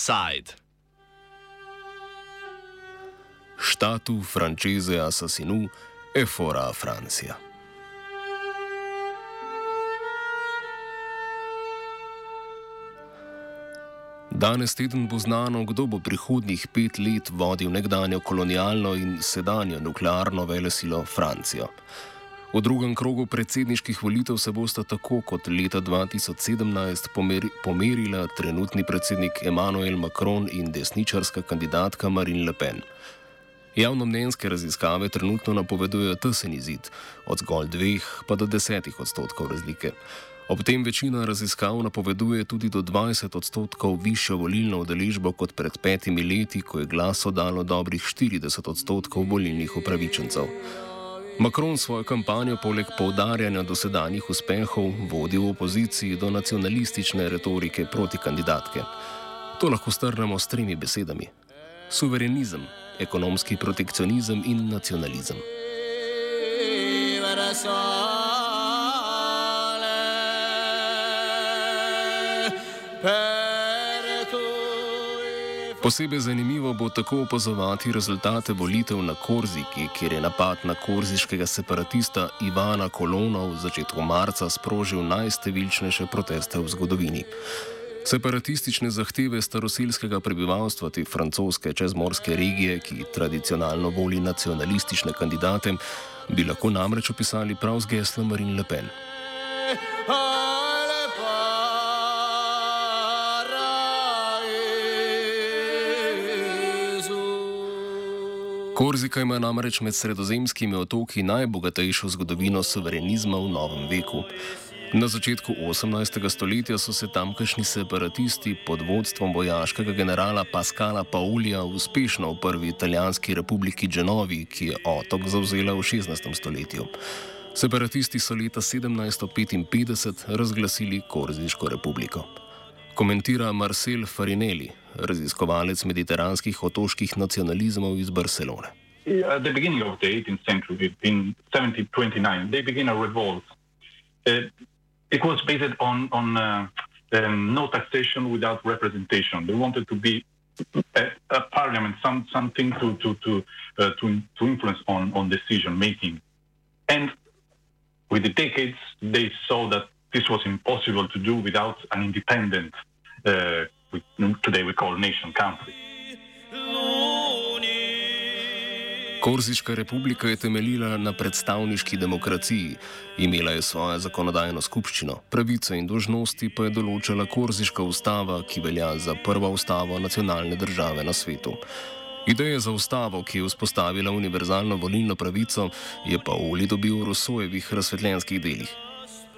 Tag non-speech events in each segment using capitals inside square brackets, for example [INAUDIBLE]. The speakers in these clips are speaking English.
Side. Štatu francese assassinu e fora Francia. Danes teden bo znano, kdo bo prihodnjih pet let vodil nekdanjo kolonialno in sedanjo nuklearno velesilo Francijo. V drugem krogu predsedniških volitev se bosta tako kot leta 2017 pomeri, pomerila trenutni predsednik Emmanuel Macron in desničarska kandidatka Marine Le Pen. Javnomnenjske raziskave trenutno napovedujejo tesen izid, od zgolj dveh pa do desetih odstotkov razlike. Ob tem večina raziskav napoveduje tudi do 20 odstotkov višjo volilno udeležbo kot pred petimi leti, ko je glas oddalo dobrih 40 odstotkov volilnih upravičencev. Macron svojo kampanjo poleg poudarjanja dosedanjih uspehov vodi v opoziciji do nacionalistične retorike proti kandidatke. To lahko strnemo s tremi besedami: suverenizem, ekonomski protekcionizem in nacionalizem. Posebej zanimivo bo tako opazovati rezultate volitev na Korziki, kjer je napad na korziškega separatista Ivana Kolona v začetku marca sprožil najstevilčnejše proteste v zgodovini. Separatistične zahteve staroseljskega prebivalstva te francoske čezmorske regije, ki tradicionalno voli nacionalistične kandidate, bi lahko namreč opisali prav z geslom Marine Le Pen. Korzika ima namreč med sredozemskimi otoki najbogatejšo zgodovino suverenizma v novem veku. Na začetku 18. stoletja so se tamkajšnji separatisti pod vodstvom vojaškega generala Pascala Paulija uspešno v prvi italijanski republiki Genovi, ki je otok zauzela v 16. stoletju. Separatisti so leta 1755 razglasili Korziško republiko. Komentira Marcel Farinelli, raziskovalec mediteranskih otoških nacionalizmov iz Barcelone. At the beginning of the 18th century, in 1729, they began a revolt. Uh, it was based on on uh, um, no taxation without representation. They wanted to be a, a parliament, some something to to to uh, to, to influence on on decision making. And with the decades, they saw that this was impossible to do without an independent uh, we, today we call nation country. Korziška republika je temeljila na predstavniški demokraciji, imela je svojo zakonodajno skupščino, pravice in dožnosti pa je določala Korziška ustava, ki velja za prvo ustavo nacionalne države na svetu. Ideje za ustavo, ki je vzpostavila univerzalno volilno pravico, je pa Oli dobil v Rosojevih razsvetljenskih delih.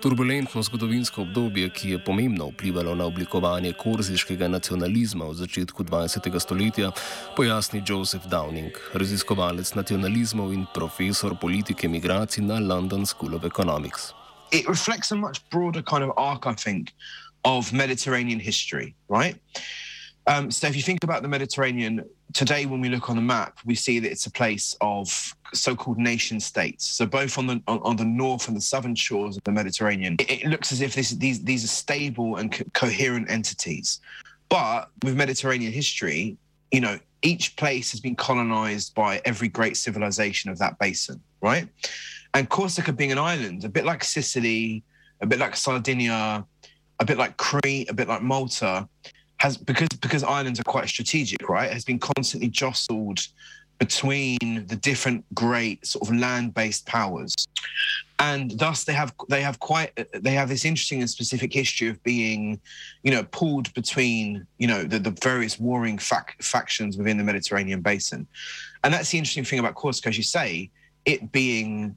Turbulentno zgodovinsko obdobje, ki je pomembno vplivalo na oblikovanje korziškega nacionalizma v začetku 20. stoletja, pojasni Joseph Downing, raziskovalec nacionalizmov in profesor politike migracij na London School of Economics. It reflects a much broader kind of arc, I think, of Mediterranean history, right? Um, so if you think about the Mediterranean today, when we look on the map, we see that it's a place of so-called nation states. So both on the on, on the north and the southern shores of the Mediterranean, it, it looks as if this, these these are stable and co- coherent entities. But with Mediterranean history, you know, each place has been colonized by every great civilization of that basin, right? And Corsica being an island, a bit like Sicily, a bit like Sardinia, a bit like Crete, a bit like Malta, has because because islands are quite strategic, right? Has been constantly jostled between the different great sort of land-based powers, and thus they have they have quite they have this interesting and specific history of being, you know, pulled between you know the, the various warring fac- factions within the Mediterranean basin, and that's the interesting thing about Corsica, as you say, it being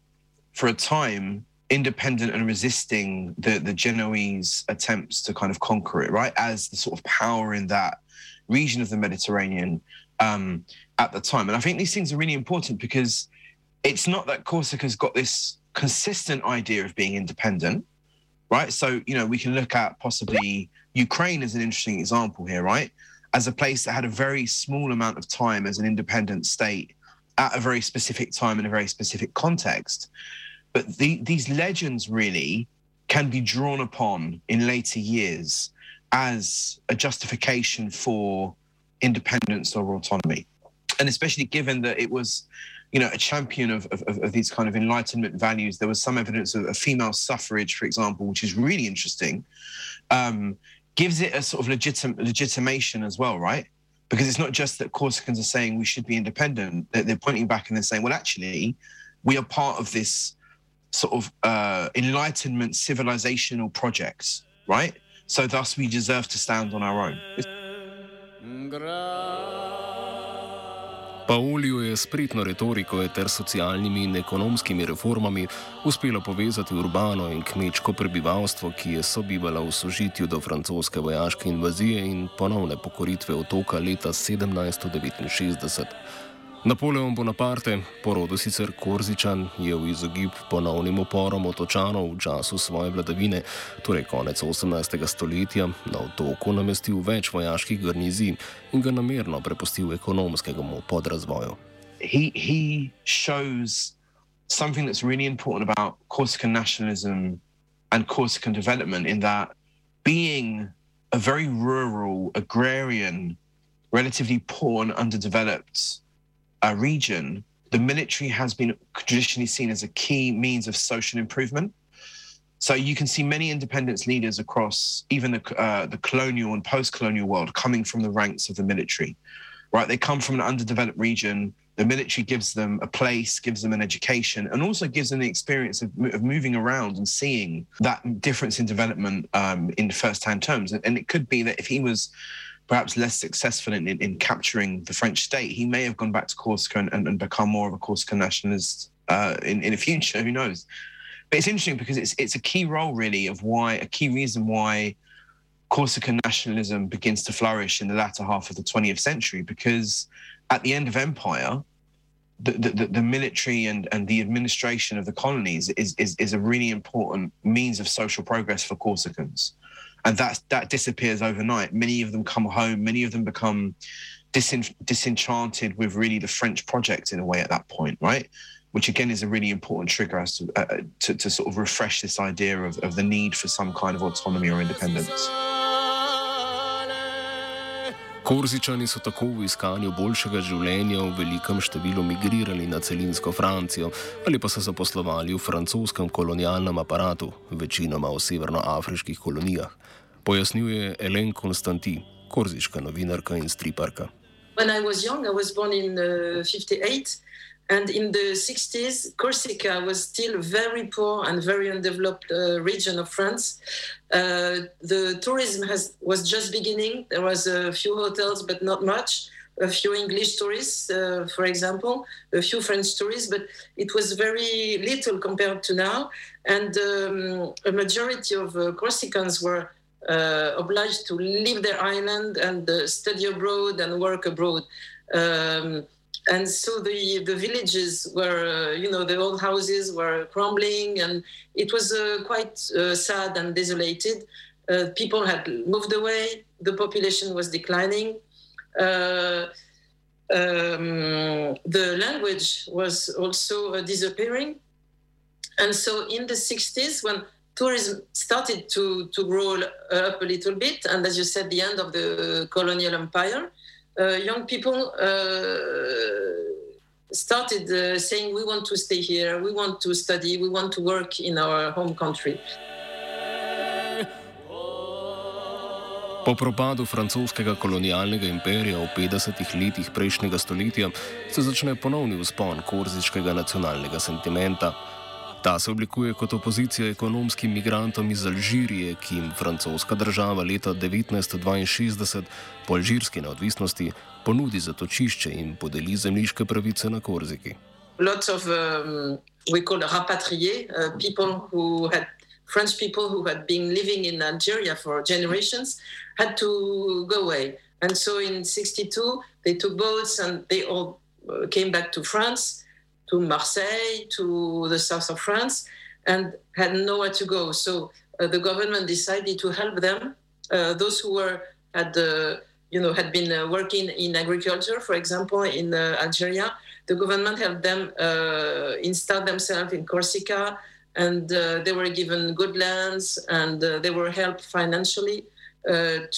for a time independent and resisting the the Genoese attempts to kind of conquer it, right? As the sort of power in that region of the Mediterranean um, at the time. And I think these things are really important because it's not that Corsica's got this consistent idea of being independent, right? So you know we can look at possibly Ukraine as an interesting example here, right? As a place that had a very small amount of time as an independent state at a very specific time in a very specific context. But the, these legends really can be drawn upon in later years as a justification for independence or autonomy. And especially given that it was, you know, a champion of, of, of these kind of enlightenment values. There was some evidence of, a female suffrage, for example, which is really interesting. Um, gives it a sort of legitim- legitimation as well, right? Because it's not just that Corsicans are saying we should be independent; they're, they're pointing back and they're saying, well, actually, we are part of this sort of uh, enlightenment civilizational projects, right? So thus we deserve to stand on our own. Pauliju je spretno retoriko ter socialnimi in ekonomskimi reformami uspelo povezati urbano in kmečko prebivalstvo, ki je sobivalo v sožitju do francoske vojaške invazije in ponovne pokoritve otoka leta 1769. Napoleon Bonaparte, porodu sicer Korzičan, je v izogib ponovnim uporom otočanov v času svoje vladavine, torej konec 18. stoletja, na otoku namestil več vojaških garnizij in ga namerno prepustil ekonomskemu podrazvoju. He, he shows something that's really important about Corsican nationalism and Corsican development in that being a very rural, agrarian, relatively poor and underdeveloped region, the military has been traditionally seen as a key means of social improvement. So you can see many independence leaders across even the, uh, the colonial and post-colonial world coming from the ranks of the military, right? They come from an underdeveloped region. The military gives them a place, gives them an education, and also gives them the experience of, of moving around and seeing that difference in development um, in first-hand terms. And, and it could be that if he was perhaps less successful in, in, in, capturing the French state, he may have gone back to Corsica and, and, and become more of a Corsican nationalist uh, in, in the future. Who knows? But it's interesting because it's it's a key role, really, of why a key reason why Corsican nationalism begins to flourish in the latter half of the 20th century. Because at the end of empire, the, the, the, military and, and the administration of the colonies is, is, is a really important means of social progress for Corsicans and that that disappears overnight. Many of them come home. Many of them become disin- disenchanted with really the French project in a way at that point, right? Which again is a really important trigger as to, uh, to, to, sort of refresh this idea of, of the need for some kind of autonomy or independence. Korzičani so tako v iskanju boljšega življenja v velikem številu migrirali na celinsko Francijo ali pa se zaposlovali v francoskem kolonialnem aparatu, večinoma v severnoafriških kolonijah. Pojasnjuje Elen Konstanti, korziška novinarka in striparka. When I was young, I was born in uh, 58. And in the 60s, Corsica was still a very poor and very undeveloped uh, region of France. Uh, the tourism has, was just beginning. There was a few hotels, but not much. A few English tourists, uh, for example, a few French tourists, but it was very little compared to now. And um, a majority of uh, Corsicans were uh, obliged to leave their island and uh, study abroad and work abroad. Um, and so the the villages were uh, you know the old houses were crumbling and it was uh, quite uh, sad and desolated. Uh, people had moved away the population was declining. Uh, um, the language was also uh, disappearing. And so in the 60s when tourism started to, to grow up a little bit and as you said the end of the colonial empire young people uh, started uh, saying, We want to stay here, we want to study, we want to work in our home country. Po propadu francoskega kolonialnega imperija v 50-ih letih prejšnjega stoletja se začne ponovni vzpon korziškega nacionalnega sentimenta. Ta se oblikuje kot opozicija ekonomskim migrantom iz Alžirije, ki jim francoska država leta 1962 po alžirski neodvisnosti ponudi zatočišče in podeli zemljiške pravice na Korziki. Lots of um, we call rapatriés, uh, people who had French people who had been living in Algeria for generations had to go away. And so in 62, they took boats and they all uh, came back to France. To Marseille, to the south of France, and had nowhere to go. So uh, the government decided to help them. Uh, those who were had uh, you know had been uh, working in agriculture, for example, in uh, Algeria, the government helped them uh, install themselves in Corsica, and they were given good lands and they were helped financially.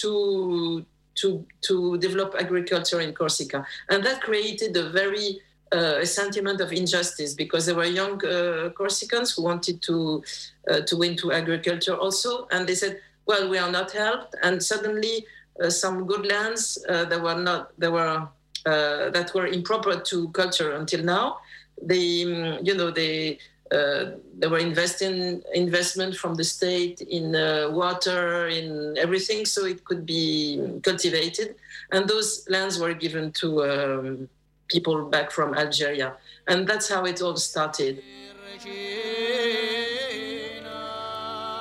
to to to develop agriculture in Corsica, and that created a very uh, a sentiment of injustice because there were young uh, Corsicans who wanted to uh, to win to agriculture also, and they said, "Well, we are not helped." And suddenly, some good lands that were not there were that were improper to culture until now, they um, you know they. Uh, they were investing investment from the state in uh, water, in everything, so it could be cultivated, and those lands were given to um, people back from Algeria. And that's how it all started.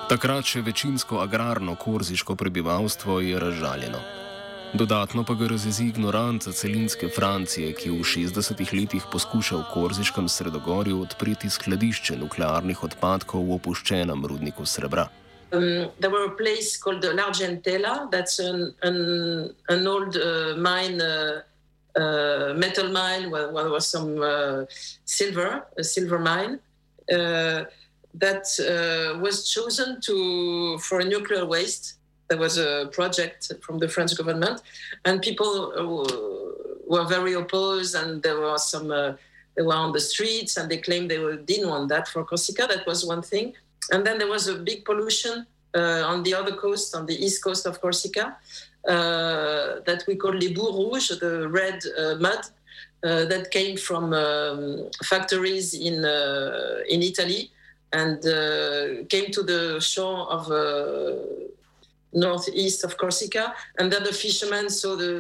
Takrat še večinsko agrarno korziško prebivalstvo je razžaljeno. Dodatno pa ga razjezi ignoranca celinske Francije, ki v 60-ih letih poskuša v korziškem sredogorju odpreti skladišče nuklearnih odpadkov v opuščenem rudniku srebra. Um, there was a place called L'Argentella, that's an, an, an old uh, mine. Uh, metal mine, where, where, there was some uh, silver, a silver mine, uh, that uh, was chosen to for nuclear waste. There was a project from the French government, and people uh, were very opposed, and there was some. they were on the streets, and they claimed they were, didn't want that for Corsica. That was one thing, and then there was a big pollution on the other coast, on the east coast of Corsica, uh, that we call les boues rouges, the red uh, mud uh, that came from um, factories in in Italy and came to the shore of northeast of Corsica, and then the fishermen saw the,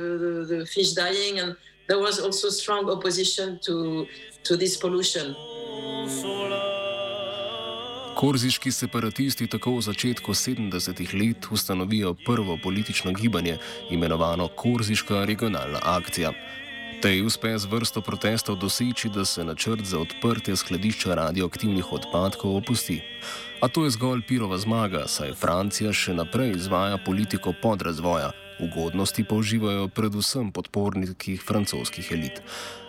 the, the, fish dying, and there was also strong opposition to to this pollution. Korziški separatisti tako v začetku 70-ih let ustanovijo prvo politično gibanje, imenovano Korziška regionalna akcija. Tej uspe z vrsto protestov doseči, da se načrt za odprtje skladišča radioaktivnih odpadkov opusti. A to je zgolj pirova zmaga, saj Francija še naprej izvaja politiko podrazvoja, ugodnosti pa uživajo predvsem podporniki francoskih elit.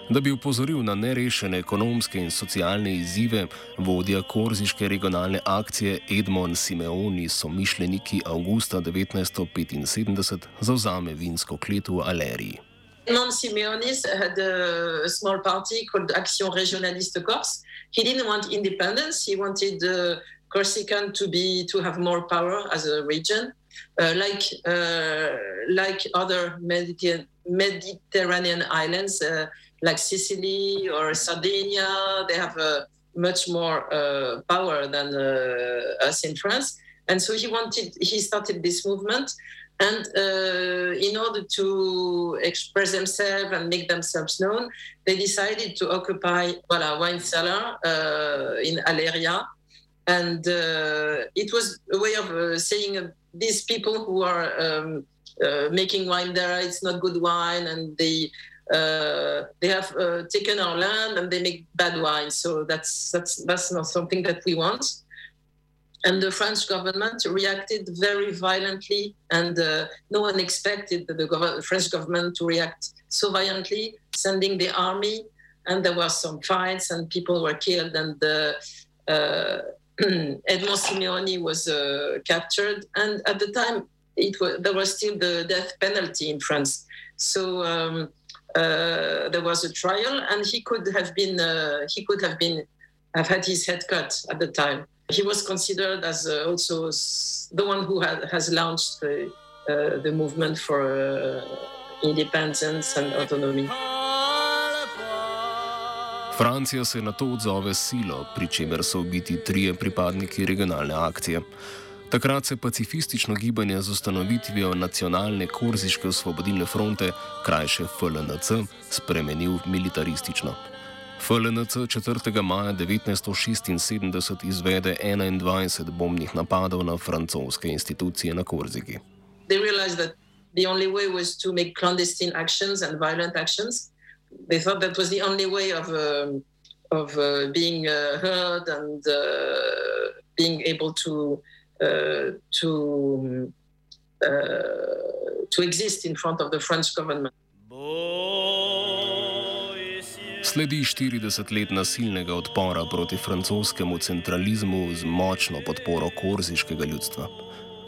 Da bi upozoril na nerešene ekonomske in socialne izzive, vodja korziške regionalne akcije Edmond Simeoni so mišljeniki avgusta 1975 zauzame vinsko klet v Aleriji. Edmond Simeonis had a small party called Action Regionaliste Corse. He didn't want independence. He wanted uh, Corsican to be to have more power as a region, uh, like uh, like other Mediterranean, Mediterranean islands. Uh, like Sicily or Sardinia, they have a much more uh, power than uh, us in France. And so he wanted, he started this movement. And uh, in order to express themselves and make themselves known, they decided to occupy voilà, wine cellar uh, in Aleria. And uh, it was a way of uh, saying these people who are um, making wine there, it's not good wine, and they uh, they have uh, taken our land and they make bad wine. So that's that's that's not something that we want. And the French government reacted very violently, and uh, no one expected the gov- French government to react so violently, sending the army. And there were some fights, and people were killed. And uh, [CLEARS THROAT] Edmond Simeoni was uh, captured. And at the time, it was, there was still the death penalty in France. So um, uh, there was a trial, and he could have been uh, he could have been have had his head cut at the time. He was considered as uh, also the one who had, has launched the, uh, the movement for uh, independence and autonomy. Francija se na to odzove silo, pri čemer so ubiti trije pripadniki regionalne akcije. Takrat se pacifistično gibanje z ustanovitvijo nacionalne korziške osvobodilne fronte, krajše FLNC, spremenil militaristično. FLNC 4. maja 1976 izvede 21 bombnih napadov na francoske institucije na Korziki. They realized that the only way was to make clandestine actions and violent actions. They thought that was the only way of, uh, of uh, being uh, heard and uh, being able to Uh, to uh, to exist in front of the French government. Sledi 40 let nasilnega odpora proti francoskemu centralizmu z močno podporo korziškega ljudstva.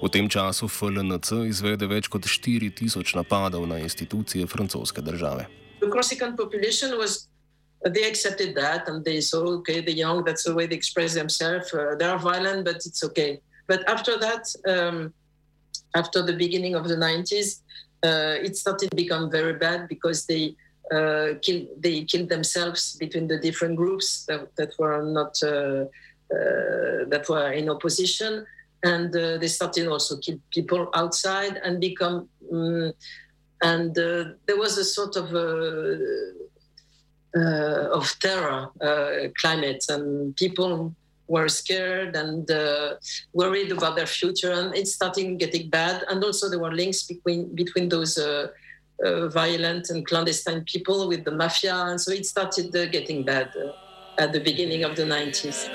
V tem času FLNC izvede več kot 4000 napadov na institucije francoske države. They accepted that and they saw, okay, the young, that's the way they express themselves. Uh, they are violent, but it's okay. But after that, um, after the beginning of the 90s, uh, it started to become very bad because they uh, killed they killed themselves between the different groups that, that were not uh, uh that were in opposition, and uh, they started also kill people outside and become um, and uh, there was a sort of of terror climate and people were scared and uh, worried about their future, and it's starting getting bad. And also, there were links between between those uh, uh, violent and clandestine people with the mafia, and so it started uh, getting bad uh, at the beginning of the 90s.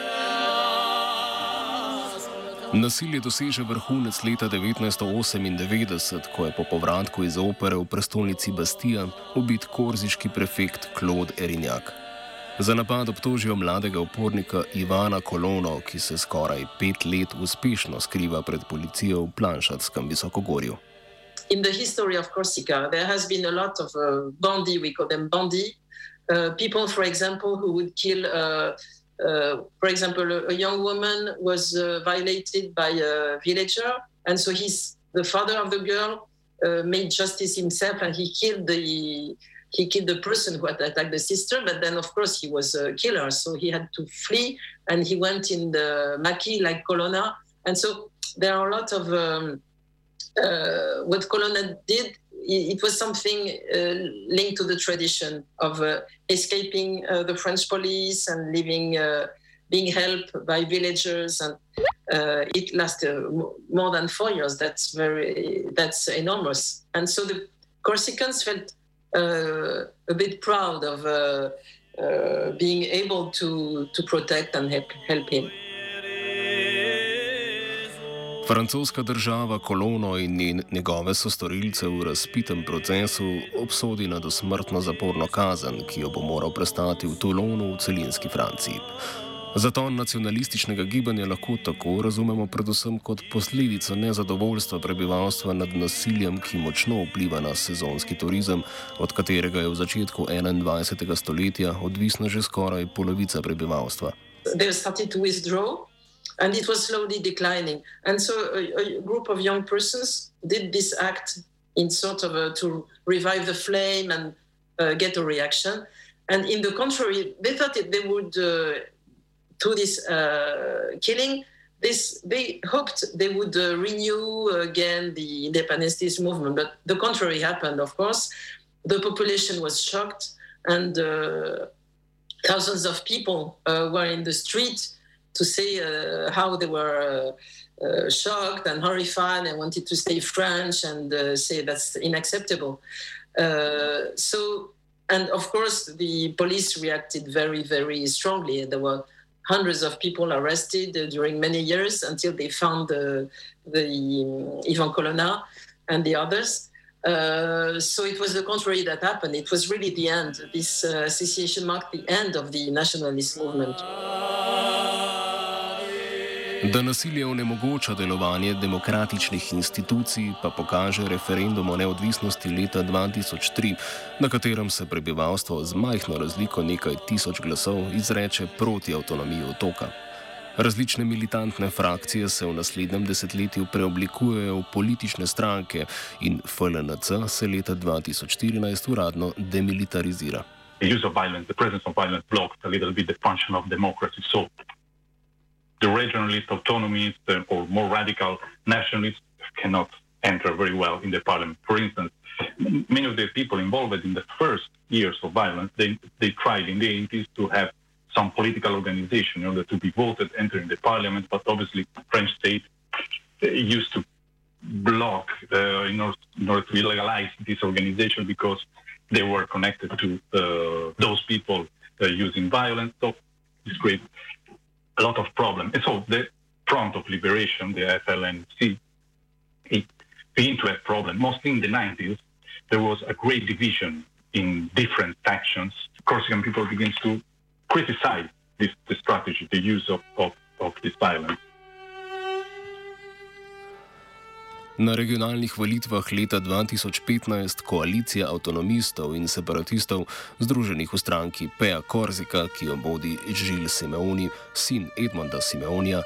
Nasilje doseže vrhunec leta 1998, ko je po povratku iz opere v prestolnici Bastija ubit korziški prefekt Claude Erinjak. Za napad obtožijo mladega upornika Ivana Kolono, ki se skoraj pet let uspešno skriva pred policijo v Planšatskem visokogorju. In the history of Corsica, there has been a lot of uh, bandi, we call them bandi, uh, people, for example, who would kill, uh, uh, for example, a, a young woman was uh, violated by a villager, and so he's the father of the girl uh, made justice himself, and he killed the he killed the person who had attacked the sister, but then of course he was a killer, so he had to flee, and he went in the maquis like Colonna, and so there are a lot of um, uh, what Colonna did. It was something uh, linked to the tradition of uh, escaping uh, the French police and living, uh, being helped by villagers, and uh, it lasted more than four years. That's very, that's enormous, and so the Corsicans felt a bit proud of uh, uh, being able to, to protect and help, help him. Francoska država kolono in njegove sostorilce v razpitem procesu obsodi na dosmrtno zaporno kazen, ki jo bo moral prestati v Toulonu v celinski Franciji. Zaton nacionalističnega gibanja lahko tako razumemo predvsem kot posledico nezadovoljstva prebivalstva nad nasiljem, ki močno vpliva na sezonski turizem, od katerega je v začetku 21. stoletja odvisna že skoraj polovica prebivalstva. And it was slowly declining. And so a, a group of young persons did this act in sort of a, to revive the flame and uh, get a reaction. And in the contrary, they thought it, they would uh, to this uh, killing, this, they hoped they would uh, renew again the independentist movement, but the contrary happened, of course. The population was shocked, and uh, thousands of people were in the street to say how they were. Uh, shocked and horrified and wanted to stay French and uh, say that's unacceptable. Uh, so, and of course, the police reacted very, very strongly. There were hundreds of people arrested uh, during many years until they found the, um, Ivan Colonna and the others. Uh, so it was the contrary that happened. It was really the end. This uh, association marked the end of the nationalist movement. Da nasilje onemogoča delovanje demokratičnih institucij, pa pokaže referendum o neodvisnosti leta 2003, na katerem se prebivalstvo z majhno razliko nekaj tisoč glasov izreče proti avtonomiji otoka. Različne militantne frakcije se v naslednjem desetletju preoblikujejo v politične stranke in FLNC se leta 2014 uradno demilitarizira. The use of violence, the presence of violence blocked a little bit the function of democracy. So the regionalist autonomists or more radical nationalists cannot enter very well in the parliament. For instance, many of the people involved in the first years of violence, they, they tried in the 80s to have some political organization in order to be voted, entering the parliament, but obviously French state uh, used to block uh, in, order, in, order, to legalize this organization because they were connected to uh, those people uh, using violence. So it's great a lot of problems. And so the Front of Liberation, the FLNC, it began to have problems. Mostly in the 90s, there was a great division in different factions. Corsican people began to criticize this the strategy, the use of, of, of this violence. Na regionalnih volitvah leta 2015 koalicija avtonomistov in separatistov, združenih v stranki Peja Korzika, ki jo vodi Žil Simeoni, sin Edmonda Simeonija,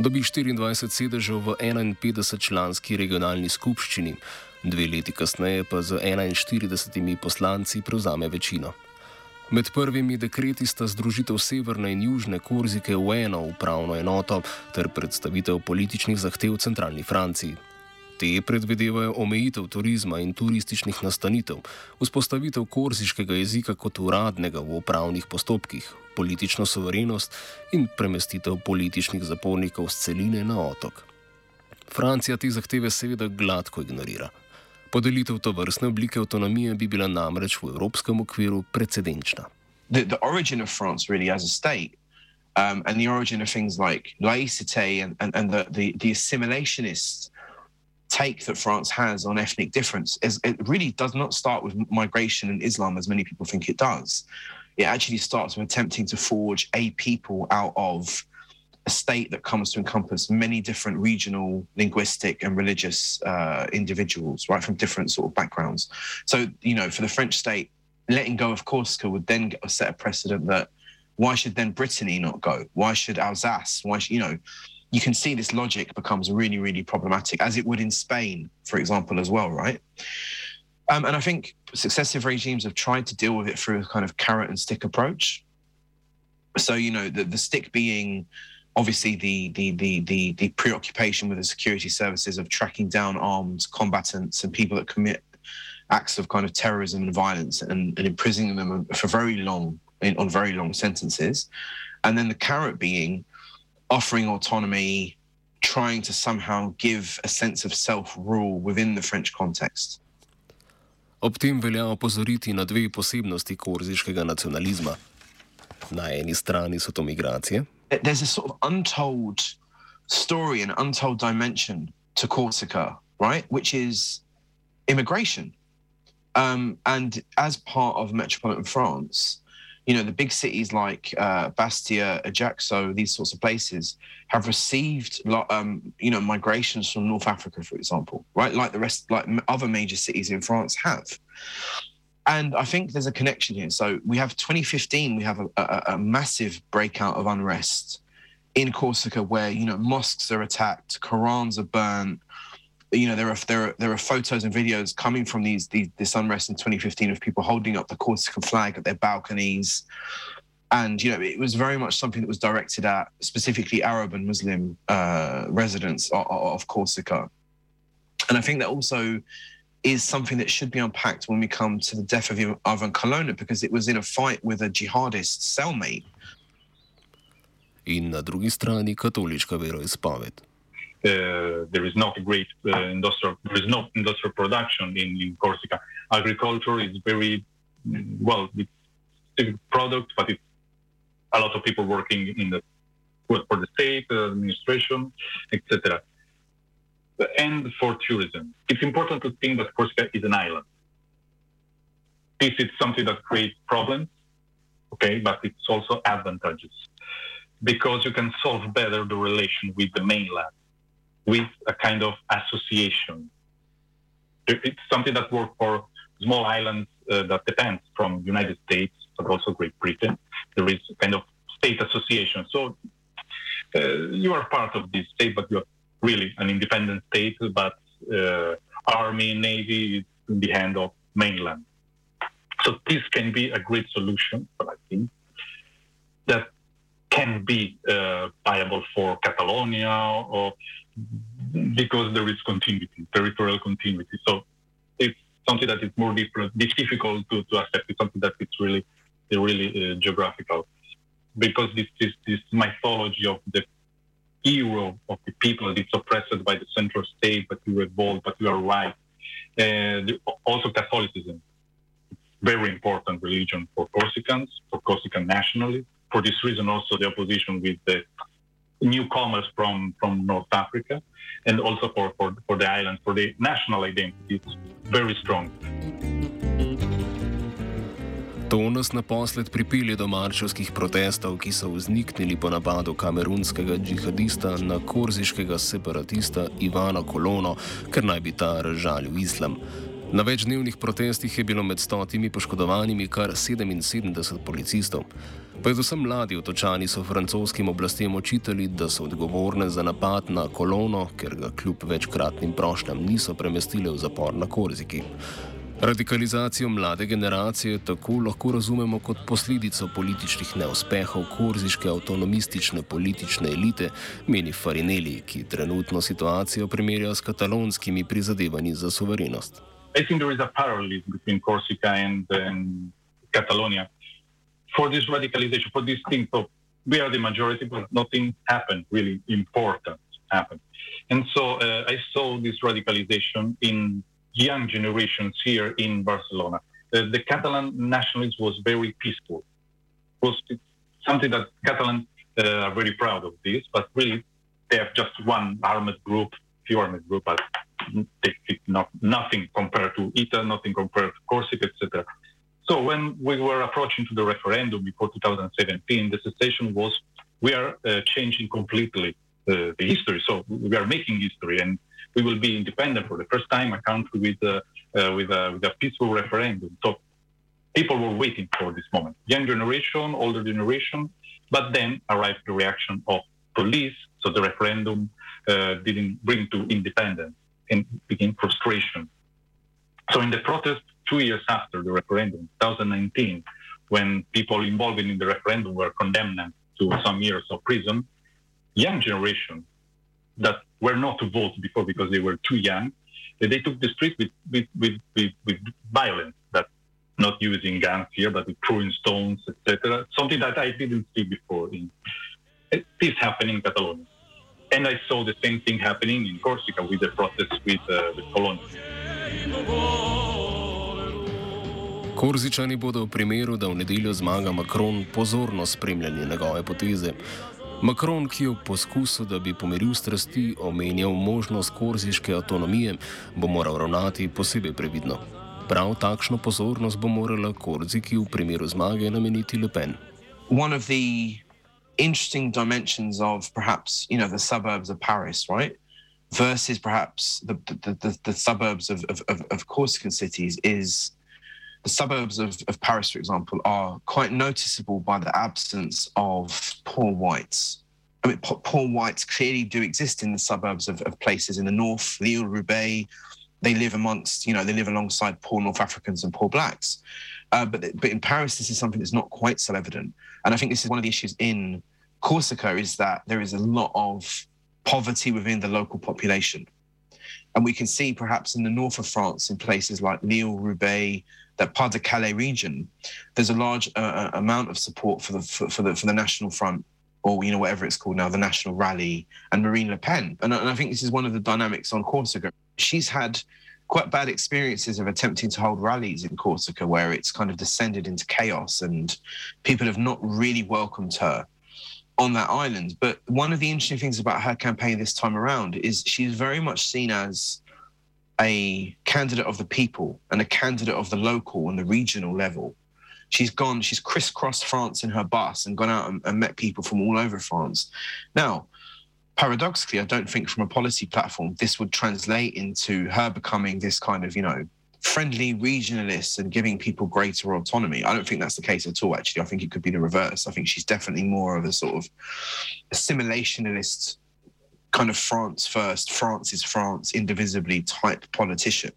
dobi 24 sedežev v 51-članski regionalni skupščini, dve leti kasneje pa z 41 poslanci prevzame večino. Med prvimi dekreti sta združitev severne in južne Korzike v eno upravno enoto ter predstavitev političnih zahtev centralni Franciji. Te predvidevajo omejitev turizma in turističnih nastanitev, vzpostavitev korziškega jezika kot uradnega v upravnih postopkih, politično soverenost in premestitev političnih zapornikov z celine na otok. Francija te zahteve seveda gladko ignorira. Podelitev to vrstne oblike avtonomije bi bila namreč v evropskem okviru precedenčna. The, the origin of France really as a state um, and the origin of things like laïcité and, and, and the, the, the assimilationists take that France has on ethnic difference is it really does not start with migration and Islam as many people think it does. It actually starts with attempting to forge a people out of a state that comes to encompass many different regional, linguistic, and religious uh, individuals, right, from different sort of backgrounds. So, you know, for the French state, letting go of Corsica would then set a precedent that why should then Brittany not go? Why should Alsace? Why should, you know, you can see this logic becomes really, really problematic, as it would in Spain, for example, as well, right? Um, and I think successive regimes have tried to deal with it through a kind of carrot and stick approach. So, you know, the, the stick being obviously the, the, the, the, the preoccupation with the security services of tracking down armed combatants and people that commit acts of kind of terrorism and violence and, and imprisoning them for very long, on very long sentences. And then the carrot being offering autonomy, trying to somehow give a sense of self rule within the French context. Ob tem velja opozoriti na dve posebnosti korziškega nacionalizma. Na eni strani so to migracije. There's a sort of untold story and untold dimension to Corsica, right? Which is immigration. Um, and as part of metropolitan France, you know, the big cities like uh, Bastia, Ajaccio, these sorts of places have received, um, you know, migrations from North Africa, for example, right? Like the rest, like other major cities in France have. And I think there's a connection here. So we have 2015, we have a, a, a massive breakout of unrest in Corsica where, you know, mosques are attacked, Korans are burnt, you know there are there are there are photos and videos coming from these, these this unrest in 2015 of people holding up the Corsican flag at their balconies and you know it was very much something that was directed at specifically Arab and Muslim uh, residents of, of Corsica and I think that also is something that should be unpacked when we come to the death of Ivan Colonna because it was in a fight with a jihadist cellmate. In na drugi strani katoliška veroizpoved. Uh, there is not a great uh, industrial there is no industrial production in, in Corsica. Agriculture is very well it's a product, but it's a lot of people working in the for the state uh, administration, etc. And for tourism, it's important to think that Corsica is an island. This is something that creates problems, okay, but it's also advantages because you can solve better the relation with the mainland with a kind of association. It's something that works for small islands uh, that depend from United States, but also Great Britain. There is kind of state association. So uh, you are part of this state, but you're really an independent state, but uh, army, navy is in the hand of mainland. So this can be a great solution, but I think, that can be uh, viable for Catalonia or because there is continuity, territorial continuity. So it's something that is more different, difficult to, to accept. It's something that it's really, really uh, geographical, because this is this mythology of the hero of the people that is oppressed by the central state, but you revolt, but you are right. And also Catholicism, very important religion for Corsicans, for Corsican nationalists. For this reason, also the opposition with the newcomers from, from North Africa and also for, for, for the island, for the national identity. It's very strong. To nas naposled pripelje do marčevskih protestov, ki so vzniknili po napadu kamerunskega džihadista na korziškega separatista Ivana Kolono, ker naj bi ta razžalil islam. Na večdnevnih protestih je bilo med stotimi poškodovanimi kar 77 policistov. Predvsem mladi otočani so francoskim oblastem očitali, da so odgovorne za napad na kolono, ker ga kljub večkratnim prošnjam niso premestili v zapor na Korziki. Radikalizacijo mlade generacije tako lahko razumemo kot posledico političnih neuspehov korziške avtonomistične politične elite, meni Farinelli, ki trenutno situacijo primerja s katalonskimi prizadevanji za suverenost. I think there is a parallel between Corsica and, and Catalonia for this radicalization, for this thing. So we are the majority, but nothing happened really important happened. And so uh, I saw this radicalization in young generations here in Barcelona. Uh, the Catalan nationalism was very peaceful. It was something that Catalans uh, are very proud of this, but really they have just one armed group, armed group, but not, nothing compared to Italy, nothing compared to Corsica, etc. So when we were approaching to the referendum before 2017, the sensation was we are uh, changing completely uh, the history. So we are making history, and we will be independent for the first time, a country with uh, uh with, a, with a peaceful referendum. So people were waiting for this moment. Young generation, older generation, but then arrived the reaction of police. So the referendum Uh, didn't bring to independence and became frustration. So in the protest two years after the referendum, 2019, when people involved in the referendum were condemned to some years of prison, young generation that were not to vote before because they were too young, they took the street with, with, with, with, with violence, that not using guns here, but with throwing stones, etc. Something that I didn't see before. In, eh, this happening in Catalonia. And I saw the same thing happening in Corsica with the protests with, uh, with Cologne. Korzičani bodo v primeru, da v nedeljo zmaga Macron, pozorno spremljali njegove poteze. Macron, ki je v poskusu, da bi pomiril strasti, omenjal možnost korziške avtonomije, bo moral ravnati posebej previdno. Prav takšno pozornost bo morala Korziki v primeru zmage nameniti Le Pen. One of the interesting dimensions of perhaps you know the suburbs of Paris, right, versus perhaps the the, the, the suburbs of, of, of Corsican cities is the suburbs of, of Paris, for example, are quite noticeable by the absence of poor whites. I mean, poor whites clearly do exist in the suburbs of, of places in the north, Lille, Roubaix. They live amongst, you know, they live alongside poor North Africans and poor blacks. Uh, but but in Paris, this is something that's not quite so evident. And I think this is one of the issues in Corsica is that there is a lot of poverty within the local population. And we can see perhaps in the north of France, in places like Lille, Roubaix, that Pas de Calais region, there's a large uh, uh, amount of support for the for, for, the for the National Front, or you know whatever it's called now, the National Rally, and Marine Le Pen. And, and I think this is one of the dynamics on Corsica. She's had quite bad experiences of attempting to hold rallies in Corsica, where it's kind of descended into chaos, and people have not really welcomed her on that island. But one of the interesting things about her campaign this time around is she's very much seen as a candidate of the people and a candidate of the local and the regional level. She's gone, she's crisscrossed France in her bus and gone out and, and met people from all over France. Now, paradoxically, I don't think from a policy platform this would translate into her becoming this kind of, you know, friendly regionalist and giving people greater autonomy. I don't think that's the case at all, actually. I think it could be the reverse. I think she's definitely more of a sort of assimilationist kind of France first, France is France, indivisibly type politician.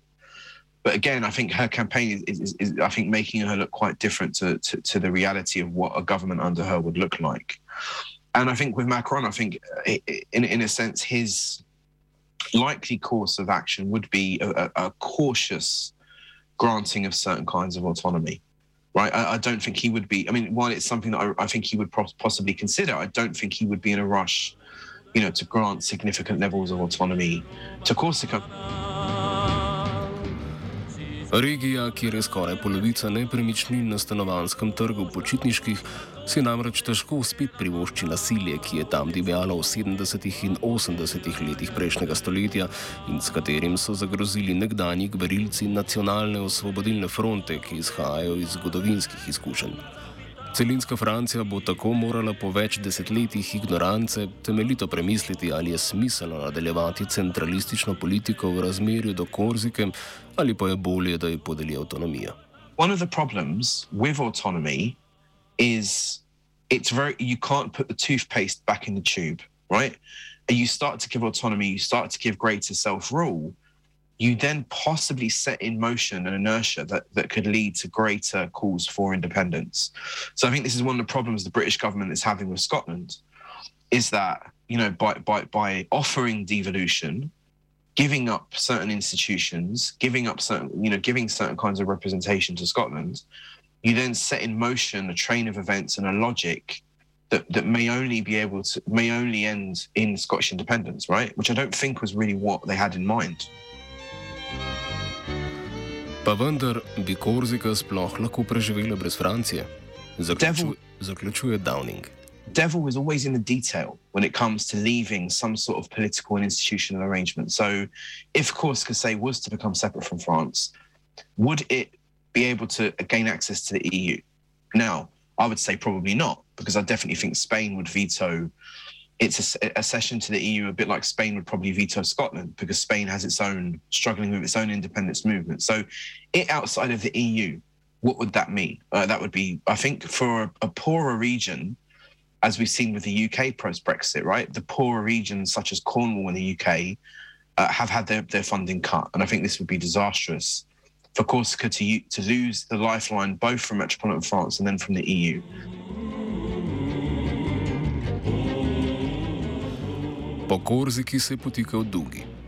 But again, I think her campaign is, is, is I think, making her look quite different to, to, to, the reality of what a government under her would look like. And I think with Macron, I think, uh, in, in a sense, his likely course of action would be a, a cautious granting of certain kinds of autonomy right? I, I, don't think he would be. I mean, while it's something that I, I think he would possibly consider, I don't think he would be in a rush you know, to grant significant levels of autonomy to Corsica. Regija, kjer je skoraj polovica nepremičnin na stanovanskem trgu počitniških, si namreč težko spet privošči nasilje, ki je tam divjalo v 70. in 80. letih prejšnjega stoletja in s katerim so zagrozili nekdani gverilci nacionalne osvobodilne fronte, ki izhajajo iz zgodovinskih izkušenj. Celinska Francija bo tako morala po več desetletjih ignorance temeljito premisliti, ali je smiselno nadaljevati centralistično politiko v razmerju do Korzike ali pa je bolje, da ji podeli avtonomijo. One of the problems with autonomy is it's very you can't put the toothpaste back in the tube, right? And you start to give autonomy, you start to give greater self-rule. You then possibly set in motion an inertia that, that could lead to greater calls for independence. So I think this is one of the problems the British government is having with Scotland, is that you know by by by offering devolution, giving up certain institutions, giving up certain you know giving certain kinds of representation to Scotland, you then set in motion a train of events and a logic that, that may only be able to may only end in Scottish independence, right? Which I don't think was really what they had in mind. Pa vendar bi Korzika sploh lahko preživela brez Francije, Zaključu, zaključuje Downing. Devil is always in the detail when it comes to leaving some sort of political and institutional arrangement. So, if Corsica, say, was to become separate from France, would it be able to gain access to the EU? Now, I would say probably not, because I definitely think Spain would veto it's a, a, session to the EU, a bit like Spain would probably veto Scotland because Spain has its own struggling with its own independence movement. So, it outside of the EU, what would that mean? Uh, that would be, I think, for a, a poorer region, as we've seen with the UK post Brexit, right? The poorer regions such as Cornwall in the UK uh, have had their, their funding cut, and I think this would be disastrous for Corsica to to lose the lifeline both from metropolitan France and then from the EU. Po Korziki se je potikal Dugi.